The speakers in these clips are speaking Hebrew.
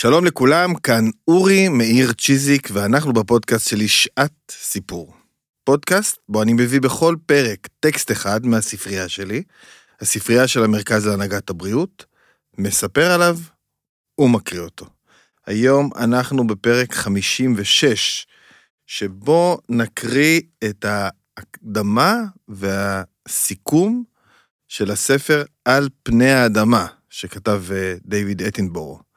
שלום לכולם, כאן אורי מאיר צ'יזיק, ואנחנו בפודקאסט שלי שעת סיפור. פודקאסט בו אני מביא בכל פרק טקסט אחד מהספרייה שלי, הספרייה של המרכז להנהגת הבריאות, מספר עליו ומקריא אותו. היום אנחנו בפרק 56, שבו נקריא את ההקדמה והסיכום של הספר על פני האדמה, שכתב אה, דיוויד אטינבורו.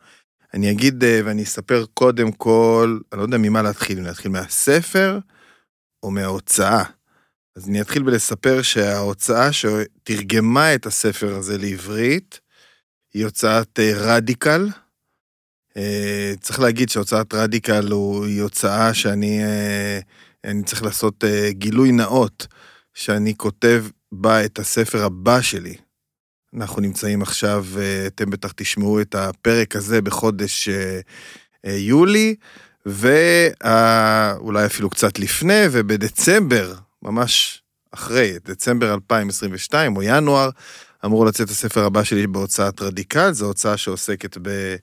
אני אגיד אה, ואני אספר קודם כל, אני לא יודע ממה להתחיל, אם להתחיל מהספר או מההוצאה. אז אני אתחיל בלספר שההוצאה שתרגמה את הספר הזה לעברית היא הוצאת אה, רדיקל. צריך להגיד שהוצאת רדיקל היא הוצאה שאני אני צריך לעשות גילוי נאות, שאני כותב בה את הספר הבא שלי. אנחנו נמצאים עכשיו, אה, אתם בטח תשמעו את הפרק הזה בחודש אה, אה, יולי, ואולי אפילו קצת לפני, ובדצמבר, ממש אחרי, דצמבר 2022 או ינואר, אמור לצאת הספר הבא שלי בהוצאת רדיקל, זו הוצאה שעוסקת ב...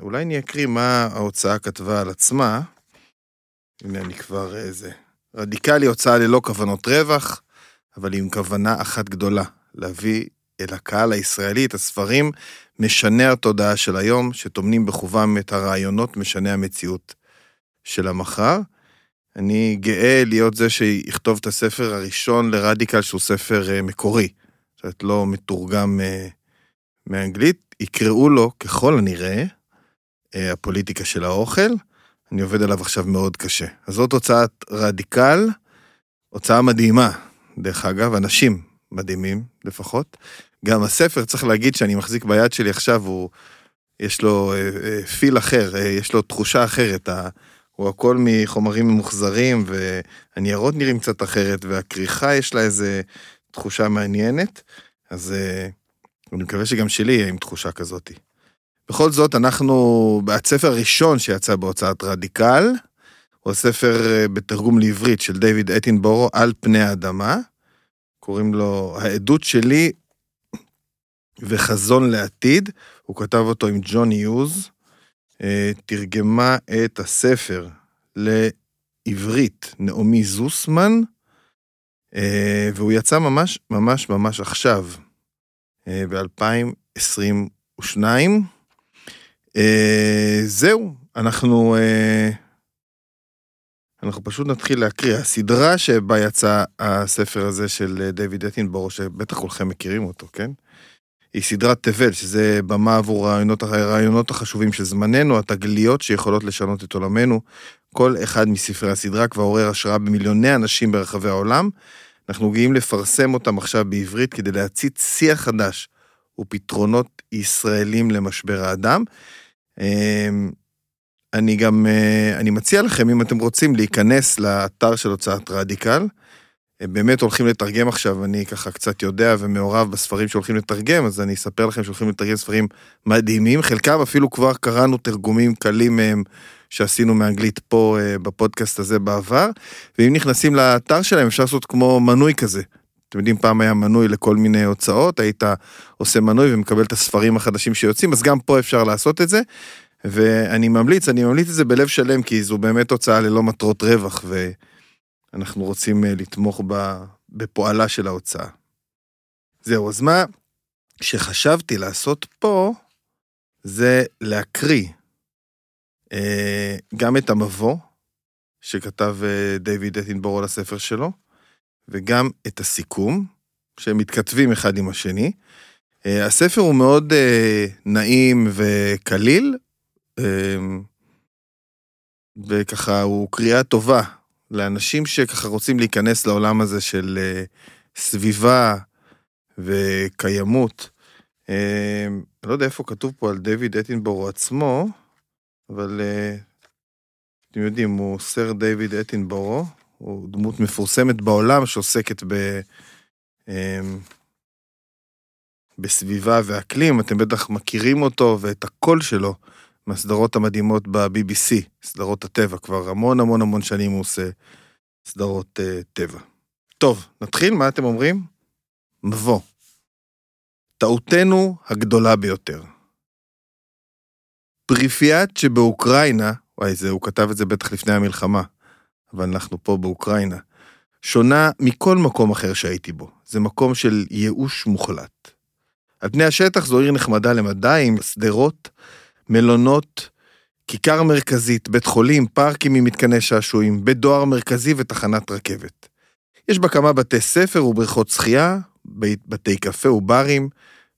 אולי אני אקריא מה ההוצאה כתבה על עצמה. הנה אני כבר איזה... רדיקלי, הוצאה ללא כוונות רווח. אבל עם כוונה אחת גדולה, להביא אל הקהל הישראלי את הספרים משני התודעה של היום, שטומנים בחובם את הרעיונות משני המציאות של המחר. אני גאה להיות זה שיכתוב את הספר הראשון לרדיקל, שהוא ספר אה, מקורי, זאת אומרת, לא מתורגם אה, מאנגלית. יקראו לו, ככל הנראה, אה, הפוליטיקה של האוכל. אני עובד עליו עכשיו מאוד קשה. אז זאת הוצאת רדיקל, הוצאה מדהימה. דרך אגב, אנשים מדהימים לפחות. גם הספר, צריך להגיד שאני מחזיק ביד שלי עכשיו, הוא, יש לו אה, אה, פיל אחר, אה, יש לו תחושה אחרת. הוא הכל מחומרים ממוחזרים, והניירות נראים קצת אחרת, והכריכה יש לה איזה תחושה מעניינת, אז אני מקווה שגם שלי יהיה עם תחושה כזאת. בכל זאת, אנחנו, הספר הראשון שיצא בהוצאת רדיקל, הוא הספר אה, בתרגום לעברית של דיוויד אטינבורו, על פני האדמה. קוראים לו העדות שלי וחזון לעתיד. הוא כתב אותו עם ג'ון יוז. אה, תרגמה את הספר לעברית נעמי זוסמן, אה, והוא יצא ממש ממש ממש עכשיו, ב-2022. זהו, אנחנו אנחנו פשוט נתחיל להקריא. הסדרה שבה יצא הספר הזה של אה, דיוויד אטינבורו, שבטח כולכם מכירים אותו, כן? היא סדרת תבל, שזה במה עבור הרעיונות, הרעיונות החשובים של זמננו, התגליות שיכולות לשנות את עולמנו. כל אחד מספרי הסדרה כבר עורר השראה במיליוני אנשים ברחבי העולם. אנחנו גאים לפרסם אותם עכשיו בעברית כדי להציץ שיח חדש ופתרונות ישראלים למשבר האדם. אמ, אני גם, אה, אני מציע לכם, אם אתם רוצים, להיכנס לאתר של הוצאת רדיקל. באמת הולכים לתרגם עכשיו, אני ככה קצת יודע ומעורב בספרים שהולכים לתרגם, אז אני אספר לכם שהולכים לתרגם ספרים מדהימים, חלקם אפילו כבר קראנו תרגומים קלים מהם שעשינו מאנגלית פה אה, בפודקאסט הזה בעבר, ואם נכנסים לאתר שלהם אפשר לעשות כמו מנוי כזה. אתם יודעים, פעם היה מנוי לכל מיני הוצאות, היית עושה מנוי ומקבל את הספרים החדשים שיוצאים, אז גם פה אפשר לעשות את זה. ואני ממליץ, אני ממליץ את זה בלב שלם, כי זו באמת הוצאה ללא מטרות רווח, ואנחנו רוצים אה, לתמוך בפועלה של ההוצאה. זהו, אז מה שחשבתי לעשות פה, זה להקריא אה, גם את המבוא שכתב אה, דיוויד אטינבורו לספר שלו, וגם את הסיכום, שהם מתכתבים אחד עם השני. הספר הוא מאוד נעים וקליל, וככה הוא קריאה טובה לאנשים שככה רוצים להיכנס לעולם הזה של אה, סביבה וקיימות. אמ, אני לא יודע איפה כתוב פה על דיוויד אטינבורו עצמו, אבל אה, אתם יודעים, הוא סר דיוויד אטינבורו, הוא דמות מפורסמת בעולם שעוסקת ב... בסביבה ואקלים, אתם בטח מכירים אותו ואת הקול שלו. מהסדרות המדהימות ב-BBC, סדרות הטבע, כבר המון המון המון שנים הוא עושה סדרות uh, טבע. טוב, נתחיל, מה אתם אומרים? מבוא. טעותנו הגדולה ביותר. פריפיאט שבאוקראינה, וואי, זה, הוא כתב את זה בטח לפני המלחמה, אבל אנחנו פה באוקראינה, שונה מכל מקום אחר שהייתי בו. זה מקום של ייאוש מוחלט. על פני השטח זו עיר נחמדה למדי, עם שדרות, מלונות, כיכר מרכזית, בית חולים, פארקים עם מתקני שעשועים, בית דואר מרכזי ותחנת רכבת. יש בה כמה בתי ספר ובריכות שחייה, בתי קפה וברים,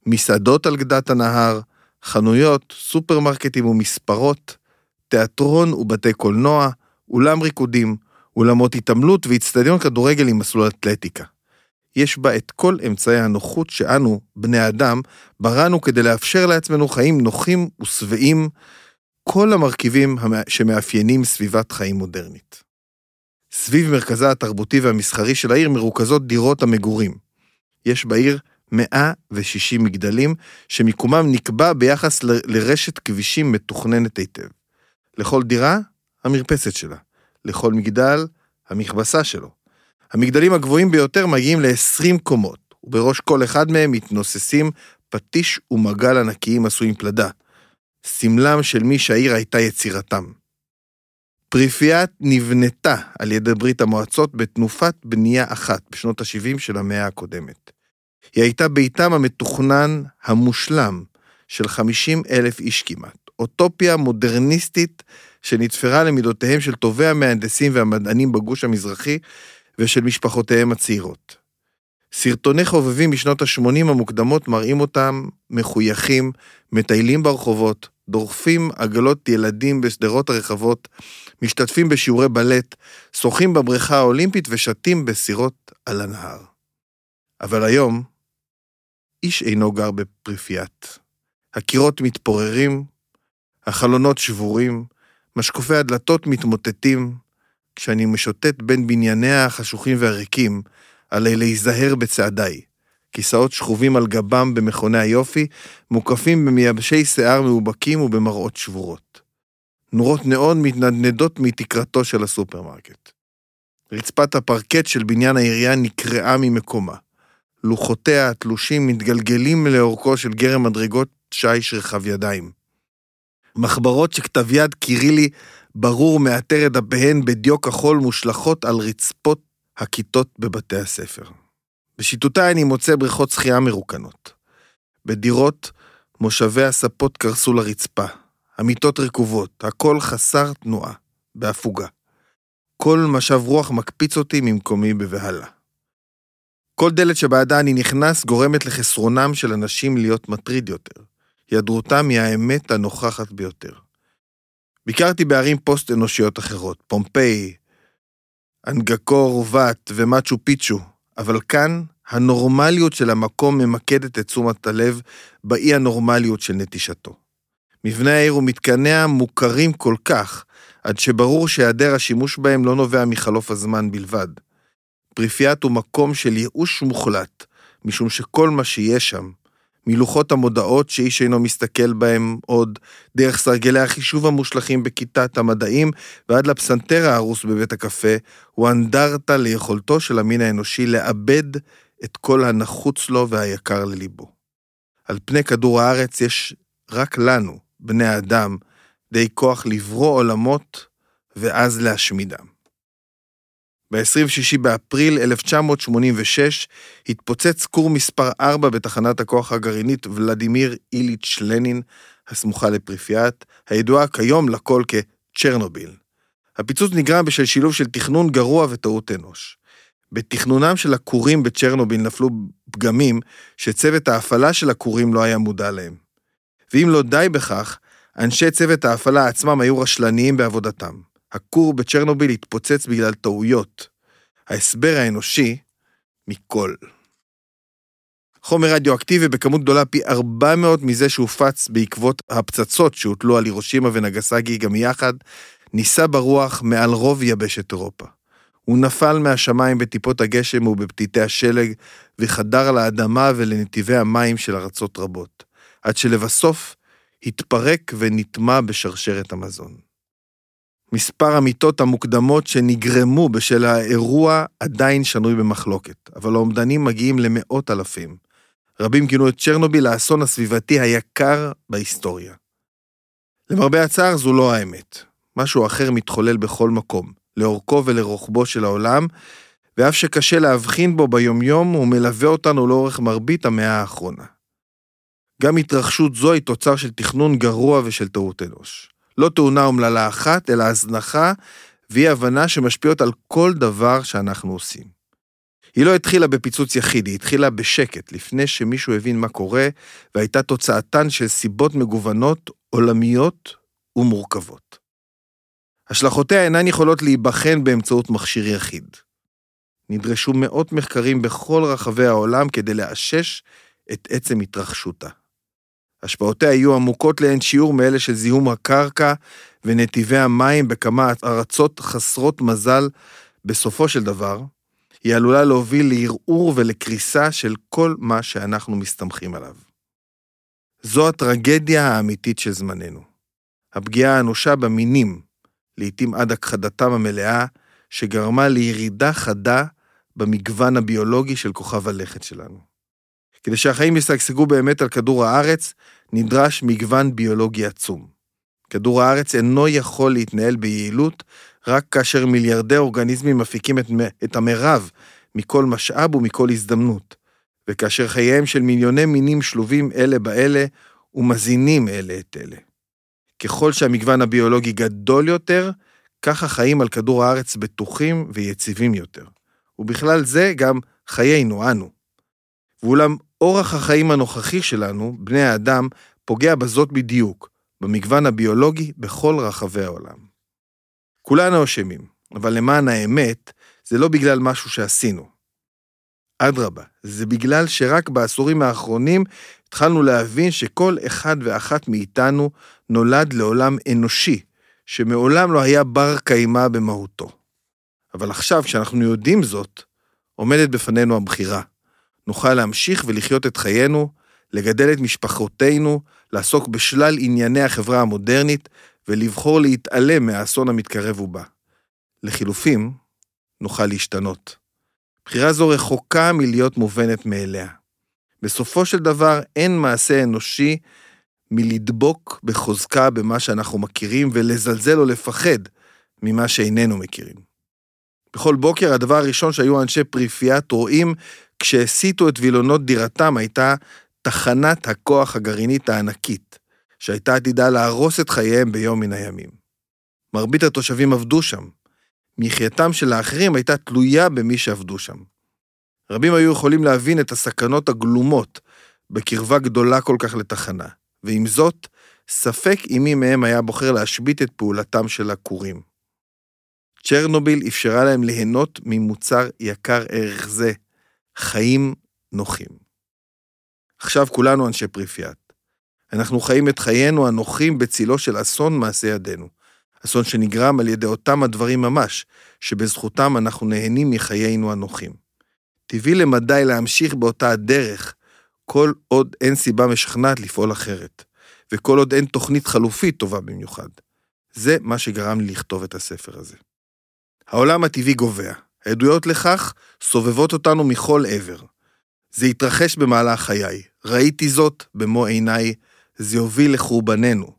מסעדות על גדת הנהר, חנויות, סופרמרקטים ומספרות, תיאטרון ובתי קולנוע, אולם ריקודים, אולמות התעמלות ואיצטדיון כדורגל עם מסלול אתלטיקה. יש בה את כל אמצעי הנוחות שאנו, בני אדם, בראנו כדי לאפשר לעצמנו חיים נוחים ושבעים, כל המרכיבים שמאפיינים סביבת חיים מודרנית. סביב מרכזה התרבותי והמסחרי של העיר מרוכזות דירות המגורים. יש בעיר 160 מגדלים, שמיקומם נקבע ביחס ל- לרשת כבישים מתוכננת היטב. לכל דירה, המרפסת שלה. לכל מגדל, המכבסה שלו. המגדלים הגבוהים ביותר מגיעים ל-20 קומות, ובראש כל אחד מהם מתנוססים פטיש ומגל ענקיים עשויים פלדה. סמלם של מי שהעיר הייתה יצירתם. פריפיאט נבנתה על ידי ברית המועצות בתנופת בנייה אחת בשנות ה-70 של המאה הקודמת. היא הייתה ביתם המתוכנן המושלם של 50 אלף איש כמעט, אוטופיה מודרניסטית שנתפרה למידותיהם של טובי המהנדסים והמדענים בגוש המזרחי ושל משפחותיהם הצעירות. סרטוני חובבים משנות ה-80 המוקדמות מראים אותם מחויכים, מטיילים ברחובות, דורפים עגלות ילדים בשדרות הרחבות, משתתפים בשיעורי בלט, שוחים בבריכה האולימפית ושתים בסירות על הנהר. אבל היום, איש אינו גר בפריפיאט. הקירות מתפוררים, החלונות שבורים, משקופי הדלתות מתמוטטים, כשאני משוטט בין בנייניה החשוכים והריקים, עלי להיזהר בצעדיי. כיסאות שכובים על גבם במכוני היופי, מוקפים במייבשי שיער מאובקים ובמראות שבורות. נורות נאון מתנדנדות מתקרתו של הסופרמרקט. רצפת הפרקט של בניין העירייה נקרעה ממקומה. לוחותיה התלושים מתגלגלים לאורכו של גרם מדרגות שיש רחב ידיים. מחברות שכתב יד קירילי ברור מעטר את דפיהן בדיו כחול מושלכות על רצפות הכיתות בבתי הספר. בשיטותיי אני מוצא בריכות שחייה מרוקנות. בדירות, מושבי הספות קרסו לרצפה, המיטות רקובות, הכל חסר תנועה, בהפוגה. כל משב רוח מקפיץ אותי ממקומי בבהלה. כל דלת שבעדה אני נכנס גורמת לחסרונם של אנשים להיות מטריד יותר. היעדרותם היא האמת הנוכחת ביותר. ביקרתי בערים פוסט-אנושיות אחרות, פומפיי, אנגקור וואט ומצ'ו פיצ'ו, אבל כאן הנורמליות של המקום ממקדת את תשומת הלב באי הנורמליות של נטישתו. מבנה העיר ומתקניה מוכרים כל כך, עד שברור שהיעדר השימוש בהם לא נובע מחלוף הזמן בלבד. פריפיאט הוא מקום של ייאוש מוחלט, משום שכל מה שיש שם, מלוחות המודעות שאיש אינו מסתכל בהם עוד, דרך סרגלי החישוב המושלכים בכיתת המדעים ועד לפסנתר ההרוס בבית הקפה, הוא אנדרטה ליכולתו של המין האנושי לאבד את כל הנחוץ לו והיקר לליבו. על פני כדור הארץ יש רק לנו, בני האדם, די כוח לברוא עולמות ואז להשמידם. ב-26 באפריל 1986 התפוצץ כור מספר 4 בתחנת הכוח הגרעינית ולדימיר איליץ' לנין, הסמוכה לפריפיאט, הידועה כיום לכל כצ'רנוביל. הפיצוץ נגרם בשל שילוב של תכנון גרוע וטעות אנוש. בתכנונם של הכורים בצ'רנוביל נפלו פגמים שצוות ההפעלה של הכורים לא היה מודע להם. ואם לא די בכך, אנשי צוות ההפעלה עצמם היו רשלניים בעבודתם. הכור בצ'רנוביל התפוצץ בגלל טעויות. ההסבר האנושי מכל. חומר רדיואקטיבי בכמות גדולה פי 400 מזה שהופץ בעקבות הפצצות שהוטלו על הירושימה ונגסגי גם יחד, נישא ברוח מעל רוב יבשת אירופה. הוא נפל מהשמיים בטיפות הגשם ובפתיתי השלג, וחדר לאדמה ולנתיבי המים של ארצות רבות, עד שלבסוף התפרק ונטמע בשרשרת המזון. מספר המיטות המוקדמות שנגרמו בשל האירוע עדיין שנוי במחלוקת, אבל האומדנים מגיעים למאות אלפים. רבים כינו את צ'רנוביל האסון הסביבתי היקר בהיסטוריה. למרבה הצער זו לא האמת. משהו אחר מתחולל בכל מקום, לאורכו ולרוחבו של העולם, ואף שקשה להבחין בו ביומיום, הוא מלווה אותנו לאורך מרבית המאה האחרונה. גם התרחשות זו היא תוצר של תכנון גרוע ושל טעות אנוש. לא תאונה אומללה אחת, אלא הזנחה ואי הבנה שמשפיעות על כל דבר שאנחנו עושים. היא לא התחילה בפיצוץ יחיד, היא התחילה בשקט, לפני שמישהו הבין מה קורה, והייתה תוצאתן של סיבות מגוונות, עולמיות ומורכבות. השלכותיה אינן יכולות להיבחן באמצעות מכשיר יחיד. נדרשו מאות מחקרים בכל רחבי העולם כדי לאשש את עצם התרחשותה. השפעותיה יהיו עמוקות לאין שיעור מאלה של זיהום הקרקע ונתיבי המים בכמה ארצות חסרות מזל. בסופו של דבר, היא עלולה להוביל לערעור ולקריסה של כל מה שאנחנו מסתמכים עליו. זו הטרגדיה האמיתית של זמננו. הפגיעה האנושה במינים, לעתים עד הכחדתם המלאה, שגרמה לירידה חדה במגוון הביולוגי של כוכב הלכת שלנו. כדי שהחיים ישגשגו באמת על כדור הארץ, נדרש מגוון ביולוגי עצום. כדור הארץ אינו יכול להתנהל ביעילות רק כאשר מיליארדי אורגניזמים מפיקים את, את המרב מכל משאב ומכל הזדמנות, וכאשר חייהם של מיליוני מינים שלובים אלה באלה ומזינים אלה את אלה. ככל שהמגוון הביולוגי גדול יותר, כך החיים על כדור הארץ בטוחים ויציבים יותר. ובכלל זה גם חיינו אנו. ואולם אורח החיים הנוכחי שלנו, בני האדם, פוגע בזאת בדיוק, במגוון הביולוגי בכל רחבי העולם. כולנו אשמים, אבל למען האמת, זה לא בגלל משהו שעשינו. אדרבה, זה בגלל שרק בעשורים האחרונים התחלנו להבין שכל אחד ואחת מאיתנו נולד לעולם אנושי, שמעולם לא היה בר קיימא במהותו. אבל עכשיו, כשאנחנו יודעים זאת, עומדת בפנינו הבחירה. נוכל להמשיך ולחיות את חיינו, לגדל את משפחותינו, לעסוק בשלל ענייני החברה המודרנית, ולבחור להתעלם מהאסון המתקרב ובא. לחילופים, נוכל להשתנות. בחירה זו רחוקה מלהיות מובנת מאליה. בסופו של דבר, אין מעשה אנושי מלדבוק בחוזקה במה שאנחנו מכירים ולזלזל או לפחד ממה שאיננו מכירים. בכל בוקר הדבר הראשון שהיו אנשי פריפיאט רואים כשהסיטו את וילונות דירתם הייתה תחנת הכוח הגרעינית הענקית, שהייתה עתידה להרוס את חייהם ביום מן הימים. מרבית התושבים עבדו שם. מחייתם של האחרים הייתה תלויה במי שעבדו שם. רבים היו יכולים להבין את הסכנות הגלומות בקרבה גדולה כל כך לתחנה, ועם זאת, ספק אם מי מהם היה בוחר להשבית את פעולתם של הכורים. צ'רנוביל אפשרה להם ליהנות ממוצר יקר ערך זה, חיים נוחים. עכשיו כולנו אנשי פריפיאט. אנחנו חיים את חיינו הנוחים בצילו של אסון מעשה ידינו. אסון שנגרם על ידי אותם הדברים ממש, שבזכותם אנחנו נהנים מחיינו הנוחים. טבעי למדי להמשיך באותה הדרך, כל עוד אין סיבה משכנעת לפעול אחרת, וכל עוד אין תוכנית חלופית טובה במיוחד. זה מה שגרם לי לכתוב את הספר הזה. העולם הטבעי גובע. העדויות לכך סובבות אותנו מכל עבר. זה התרחש במהלך חיי. ראיתי זאת במו עיניי, זה יוביל לחורבננו.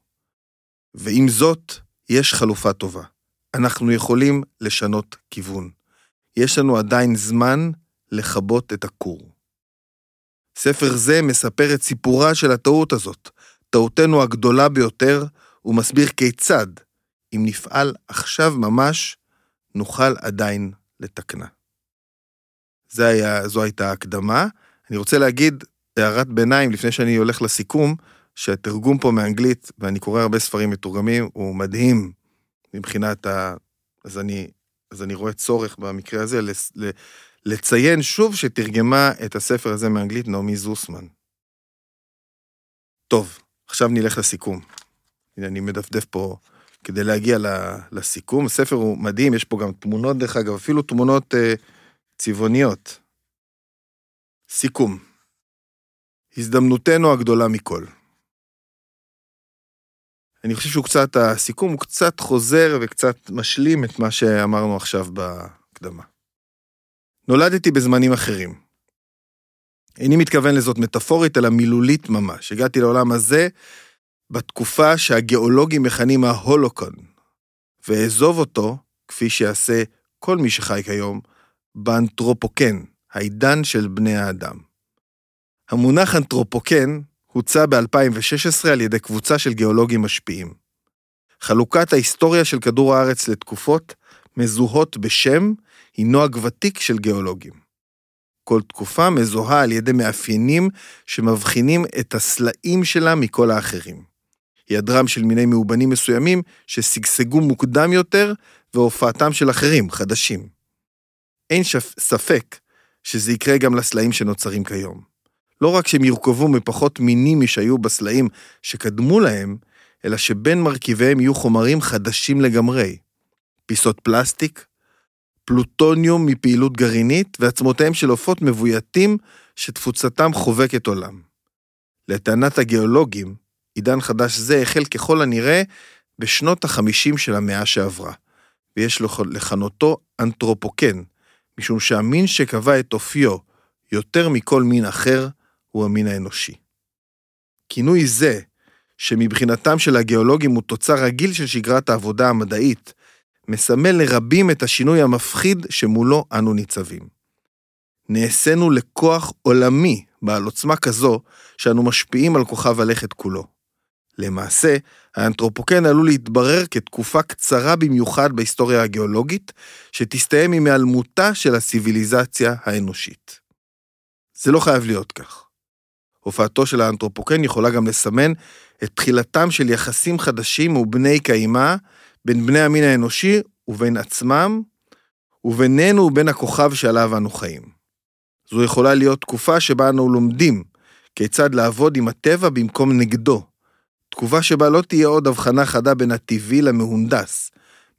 ועם זאת, יש חלופה טובה. אנחנו יכולים לשנות כיוון. יש לנו עדיין זמן לכבות את הכור. ספר זה מספר את סיפורה של הטעות הזאת, טעותנו הגדולה ביותר, ומסביר כיצד, אם נפעל עכשיו ממש, נוכל עדיין לתקנה. זה היה, זו הייתה הקדמה. אני רוצה להגיד הערת ביניים לפני שאני הולך לסיכום, שהתרגום פה מאנגלית, ואני קורא הרבה ספרים מתורגמים, הוא מדהים מבחינת ה... אז אני, אז אני רואה צורך במקרה הזה לציין שוב שתרגמה את הספר הזה מאנגלית נעמי זוסמן. טוב, עכשיו נלך לסיכום. הנה, אני מדפדף פה כדי להגיע לסיכום. הספר הוא מדהים, יש פה גם תמונות, דרך אגב, אפילו תמונות אה, צבעוניות. סיכום. הזדמנותנו הגדולה מכל. אני חושב שהוא קצת, הסיכום הוא קצת חוזר וקצת משלים את מה שאמרנו עכשיו בהקדמה. נולדתי בזמנים אחרים. איני מתכוון לזאת מטאפורית, אלא מילולית ממש. הגעתי לעולם הזה בתקופה שהגיאולוגים מכנים ההולוקון, ואעזוב אותו, כפי שיעשה כל מי שחי כיום, באנתרופוקן, העידן של בני האדם. המונח אנתרופוקן הוצע ב-2016 על ידי קבוצה של גיאולוגים משפיעים. חלוקת ההיסטוריה של כדור הארץ לתקופות מזוהות בשם היא נוהג ותיק של גיאולוגים. כל תקופה מזוהה על ידי מאפיינים שמבחינים את הסלעים שלה מכל האחרים. היעדרם של מיני מאובנים מסוימים ששגשגו מוקדם יותר והופעתם של אחרים, חדשים. אין שפ... ספק שזה יקרה גם לסלעים שנוצרים כיום. לא רק שהם יורכבו מפחות מינים משהיו בסלעים שקדמו להם, אלא שבין מרכיביהם יהיו חומרים חדשים לגמרי. פיסות פלסטיק, פלוטוניום מפעילות גרעינית ועצמותיהם של עופות מבויתים שתפוצתם חובקת עולם. לטענת הגיאולוגים, עידן חדש זה החל ככל הנראה בשנות החמישים של המאה שעברה, ויש לכנותו אנתרופוקן, משום שהמין שקבע את אופיו יותר מכל מין אחר הוא המין האנושי. כינוי זה, שמבחינתם של הגיאולוגים הוא תוצר רגיל של שגרת העבודה המדעית, מסמל לרבים את השינוי המפחיד שמולו אנו ניצבים. נעשינו לכוח עולמי בעל עוצמה כזו, שאנו משפיעים על כוכב הלכת כולו. למעשה, האנתרופוקן עלול להתברר כתקופה קצרה במיוחד בהיסטוריה הגיאולוגית, שתסתיים עם היעלמותה של הציוויליזציה האנושית. זה לא חייב להיות כך. הופעתו של האנתרופוקן יכולה גם לסמן את תחילתם של יחסים חדשים ובני קיימא בין בני המין האנושי ובין עצמם, ובינינו ובין הכוכב שעליו אנו חיים. זו יכולה להיות תקופה שבה אנו לומדים כיצד לעבוד עם הטבע במקום נגדו. תקופה שבה לא תהיה עוד הבחנה חדה בין הטבעי למהונדס,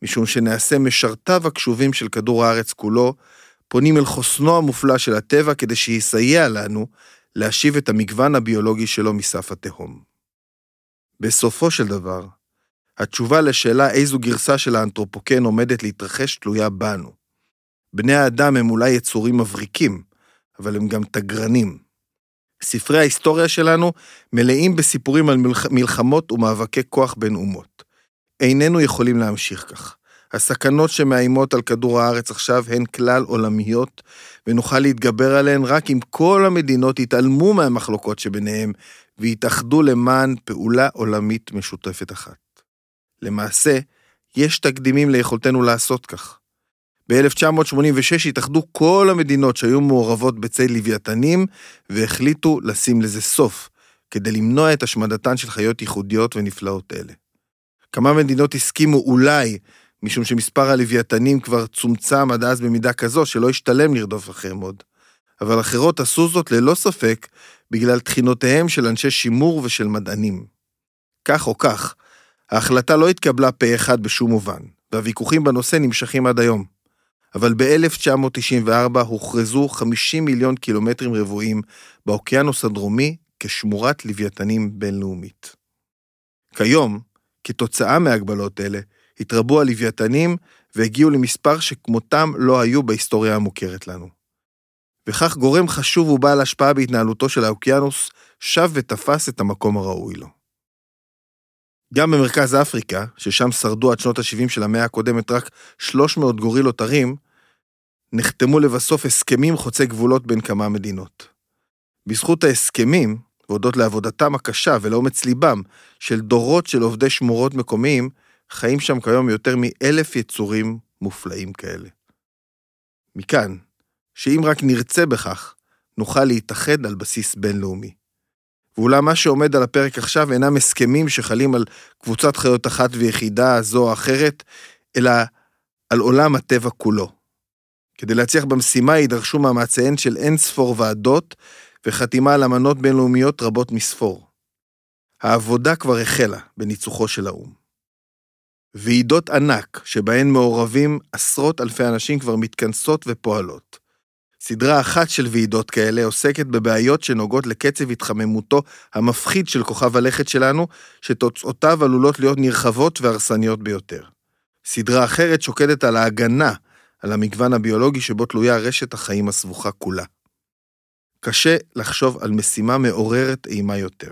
משום שנעשה משרתיו הקשובים של כדור הארץ כולו, פונים אל חוסנו המופלא של הטבע כדי שיסייע לנו להשיב את המגוון הביולוגי שלו מסף התהום. בסופו של דבר, התשובה לשאלה איזו גרסה של האנתרופוקן עומדת להתרחש תלויה בנו. בני האדם הם אולי יצורים מבריקים, אבל הם גם תגרנים. ספרי ההיסטוריה שלנו מלאים בסיפורים על מלחמות ומאבקי כוח בין אומות. איננו יכולים להמשיך כך. הסכנות שמאיימות על כדור הארץ עכשיו הן כלל עולמיות, ונוכל להתגבר עליהן רק אם כל המדינות יתעלמו מהמחלוקות שביניהם ויתאחדו למען פעולה עולמית משותפת אחת. למעשה, יש תקדימים ליכולתנו לעשות כך. ב-1986 התאחדו כל המדינות שהיו מעורבות בציד לוויתנים והחליטו לשים לזה סוף, כדי למנוע את השמדתן של חיות ייחודיות ונפלאות אלה. כמה מדינות הסכימו אולי, משום שמספר הלוויתנים כבר צומצם עד אז במידה כזו שלא השתלם לרדוף אחריהם עוד. אבל אחרות עשו זאת ללא ספק בגלל תחינותיהם של אנשי שימור ושל מדענים. כך או כך, ההחלטה לא התקבלה פה אחד בשום מובן, והוויכוחים בנושא נמשכים עד היום. אבל ב-1994 הוכרזו 50 מיליון קילומטרים רבועים באוקיינוס הדרומי כשמורת לוויתנים בינלאומית. כיום, כתוצאה מהגבלות אלה, התרבו הלוויתנים והגיעו למספר שכמותם לא היו בהיסטוריה המוכרת לנו. וכך גורם חשוב ובעל השפעה בהתנהלותו של האוקיינוס שב ותפס את המקום הראוי לו. גם במרכז אפריקה, ששם שרדו עד שנות ה-70 של המאה הקודמת רק 300 גורילות ערים, נחתמו לבסוף הסכמים חוצי גבולות בין כמה מדינות. בזכות ההסכמים, והודות לעבודתם הקשה ולאומץ ליבם של דורות של עובדי שמורות מקומיים, חיים שם כיום יותר מאלף יצורים מופלאים כאלה. מכאן, שאם רק נרצה בכך, נוכל להתאחד על בסיס בינלאומי. ואולם מה שעומד על הפרק עכשיו אינם הסכמים שחלים על קבוצת חיות אחת ויחידה זו או אחרת, אלא על עולם הטבע כולו. כדי להצליח במשימה יידרשו מאמציהן של אין ספור ועדות וחתימה על אמנות בינלאומיות רבות מספור. העבודה כבר החלה בניצוחו של האו"ם. ועידות ענק, שבהן מעורבים עשרות אלפי אנשים כבר מתכנסות ופועלות. סדרה אחת של ועידות כאלה עוסקת בבעיות שנוגעות לקצב התחממותו המפחיד של כוכב הלכת שלנו, שתוצאותיו עלולות להיות נרחבות והרסניות ביותר. סדרה אחרת שוקדת על ההגנה על המגוון הביולוגי שבו תלויה רשת החיים הסבוכה כולה. קשה לחשוב על משימה מעוררת אימה יותר.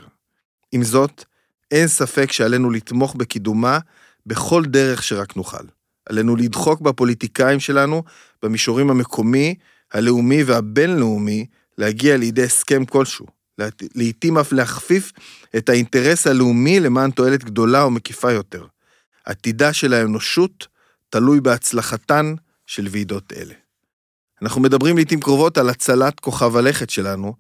עם זאת, אין ספק שעלינו לתמוך בקידומה בכל דרך שרק נוכל. עלינו לדחוק בפוליטיקאים שלנו, במישורים המקומי, הלאומי והבינלאומי, להגיע לידי הסכם כלשהו. לעתים אף להכפיף את האינטרס הלאומי למען תועלת גדולה ומקיפה יותר. עתידה של האנושות תלוי בהצלחתן של ועידות אלה. אנחנו מדברים לעיתים קרובות על הצלת כוכב הלכת שלנו,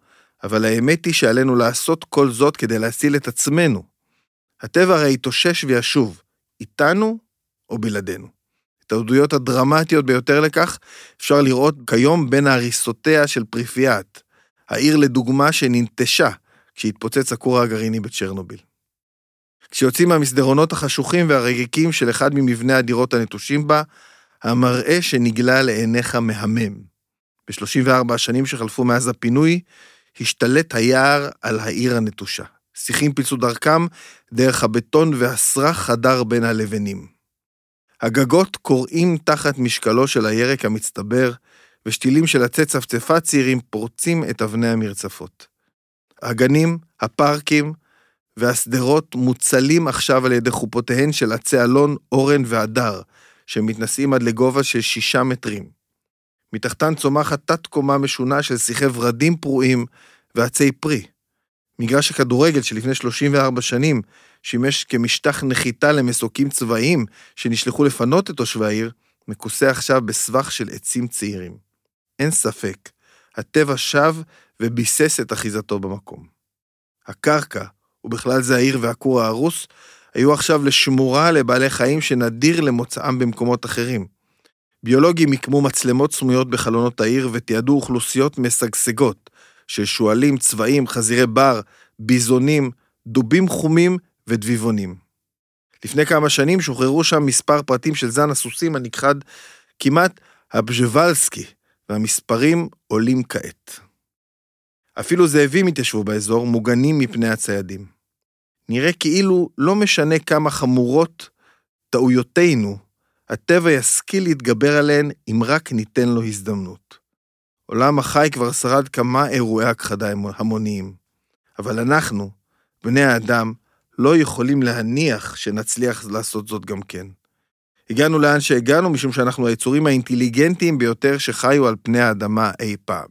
אבל האמת היא שעלינו לעשות כל זאת כדי להציל את עצמנו. הטבע הרי יתאושש וישוב, איתנו או בלעדינו. את העדויות הדרמטיות ביותר לכך אפשר לראות כיום בין הריסותיה של פריפיאט, העיר לדוגמה שננטשה כשהתפוצץ הכור הגרעיני בצ'רנוביל. כשיוצאים מהמסדרונות החשוכים והרגיקים של אחד ממבני הדירות הנטושים בה, המראה שנגלה לעיניך מהמם. ב-34 השנים שחלפו מאז הפינוי, השתלט היער על העיר הנטושה. שיחים פילצו דרכם דרך הבטון והסרח חדר בין הלבנים. הגגות קורעים תחת משקלו של הירק המצטבר, ושתילים של עצי צפצפה צעירים פורצים את אבני המרצפות. הגנים, הפארקים והשדרות מוצלים עכשיו על ידי חופותיהן של עצי אלון, אורן והדר, שמתנשאים עד לגובה של שישה מטרים. מתחתן צומחת תת-קומה משונה של שיחי ורדים פרועים ועצי פרי. מגרש הכדורגל שלפני 34 שנים שימש כמשטח נחיתה למסוקים צבאיים שנשלחו לפנות את תושבי העיר, מכוסה עכשיו בסבך של עצים צעירים. אין ספק, הטבע שב וביסס את אחיזתו במקום. הקרקע, ובכלל זה העיר והכור ההרוס, היו עכשיו לשמורה לבעלי חיים שנדיר למוצאם במקומות אחרים. ביולוגים מיקמו מצלמות סמויות בחלונות העיר ותיעדו אוכלוסיות משגשגות של שועלים, צבעים, חזירי בר, ביזונים, דובים חומים ודביבונים. לפני כמה שנים שוחררו שם מספר פרטים של זן הסוסים הנכחד כמעט הבז'בלסקי, והמספרים עולים כעת. אפילו זאבים התיישבו באזור, מוגנים מפני הציידים. נראה כאילו לא משנה כמה חמורות טעויותינו, הטבע ישכיל להתגבר עליהן אם רק ניתן לו הזדמנות. עולם החי כבר שרד כמה אירועי הכחדה המוניים, אבל אנחנו, בני האדם, לא יכולים להניח שנצליח לעשות זאת גם כן. הגענו לאן שהגענו משום שאנחנו היצורים האינטליגנטיים ביותר שחיו על פני האדמה אי פעם.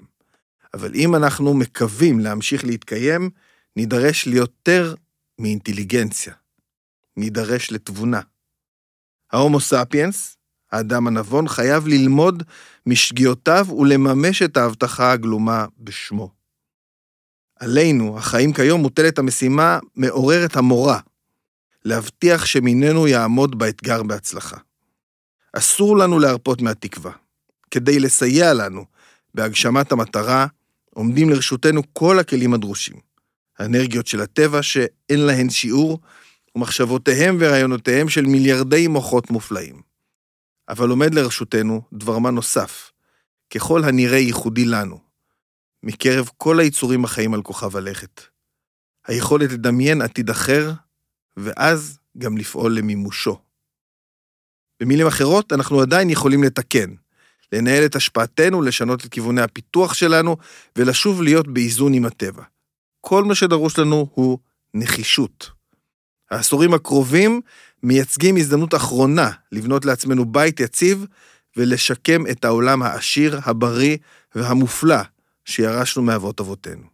אבל אם אנחנו מקווים להמשיך להתקיים, נידרש ליותר מאינטליגנציה. נידרש לתבונה. ההומו ספיאנס, האדם הנבון, חייב ללמוד משגיאותיו ולממש את ההבטחה הגלומה בשמו. עלינו, החיים כיום, מוטלת המשימה מעוררת המורא, להבטיח שמיננו יעמוד באתגר בהצלחה. אסור לנו להרפות מהתקווה. כדי לסייע לנו בהגשמת המטרה, עומדים לרשותנו כל הכלים הדרושים. האנרגיות של הטבע שאין להן שיעור, ומחשבותיהם ורעיונותיהם של מיליארדי מוחות מופלאים. אבל עומד לרשותנו דבר מה נוסף, ככל הנראה ייחודי לנו, מקרב כל היצורים החיים על כוכב הלכת. היכולת לדמיין עתיד אחר, ואז גם לפעול למימושו. במילים אחרות, אנחנו עדיין יכולים לתקן, לנהל את השפעתנו, לשנות את כיווני הפיתוח שלנו, ולשוב להיות באיזון עם הטבע. כל מה שדרוש לנו הוא נחישות. העשורים הקרובים מייצגים הזדמנות אחרונה לבנות לעצמנו בית יציב ולשקם את העולם העשיר, הבריא והמופלא שירשנו מאבות אבותינו.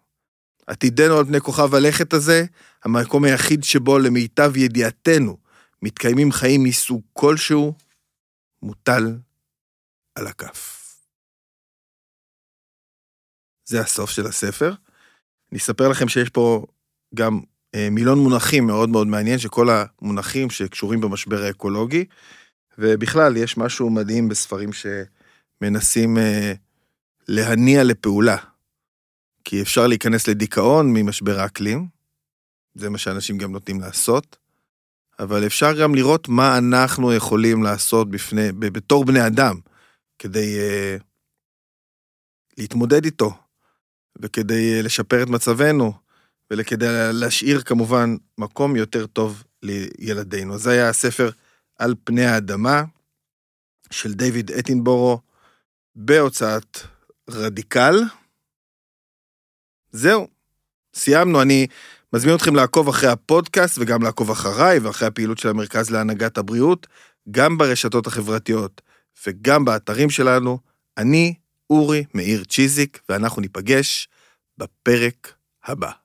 עתידנו על פני כוכב הלכת הזה, המקום היחיד שבו למיטב ידיעתנו מתקיימים חיים מסוג כלשהו, מוטל על הכף. זה הסוף של הספר. אני אספר לכם שיש פה גם אה, מילון מונחים מאוד מאוד מעניין, שכל המונחים שקשורים במשבר האקולוגי, ובכלל יש משהו מדהים בספרים שמנסים אה, להניע לפעולה. כי אפשר להיכנס לדיכאון ממשבר האקלים, זה מה שאנשים גם נוטים לעשות, אבל אפשר גם לראות מה אנחנו יכולים לעשות בפני, בתור בני אדם, כדי uh, להתמודד איתו, וכדי uh, לשפר את מצבנו, וכדי להשאיר כמובן מקום יותר טוב לילדינו. זה היה הספר על פני האדמה של דיוויד אטינבורו בהוצאת רדיקל. זהו, סיימנו. אני מזמין אתכם לעקוב אחרי הפודקאסט וגם לעקוב אחריי ואחרי הפעילות של המרכז להנהגת הבריאות, גם ברשתות החברתיות וגם באתרים שלנו. אני אורי מאיר צ'יזיק, ואנחנו ניפגש בפרק הבא.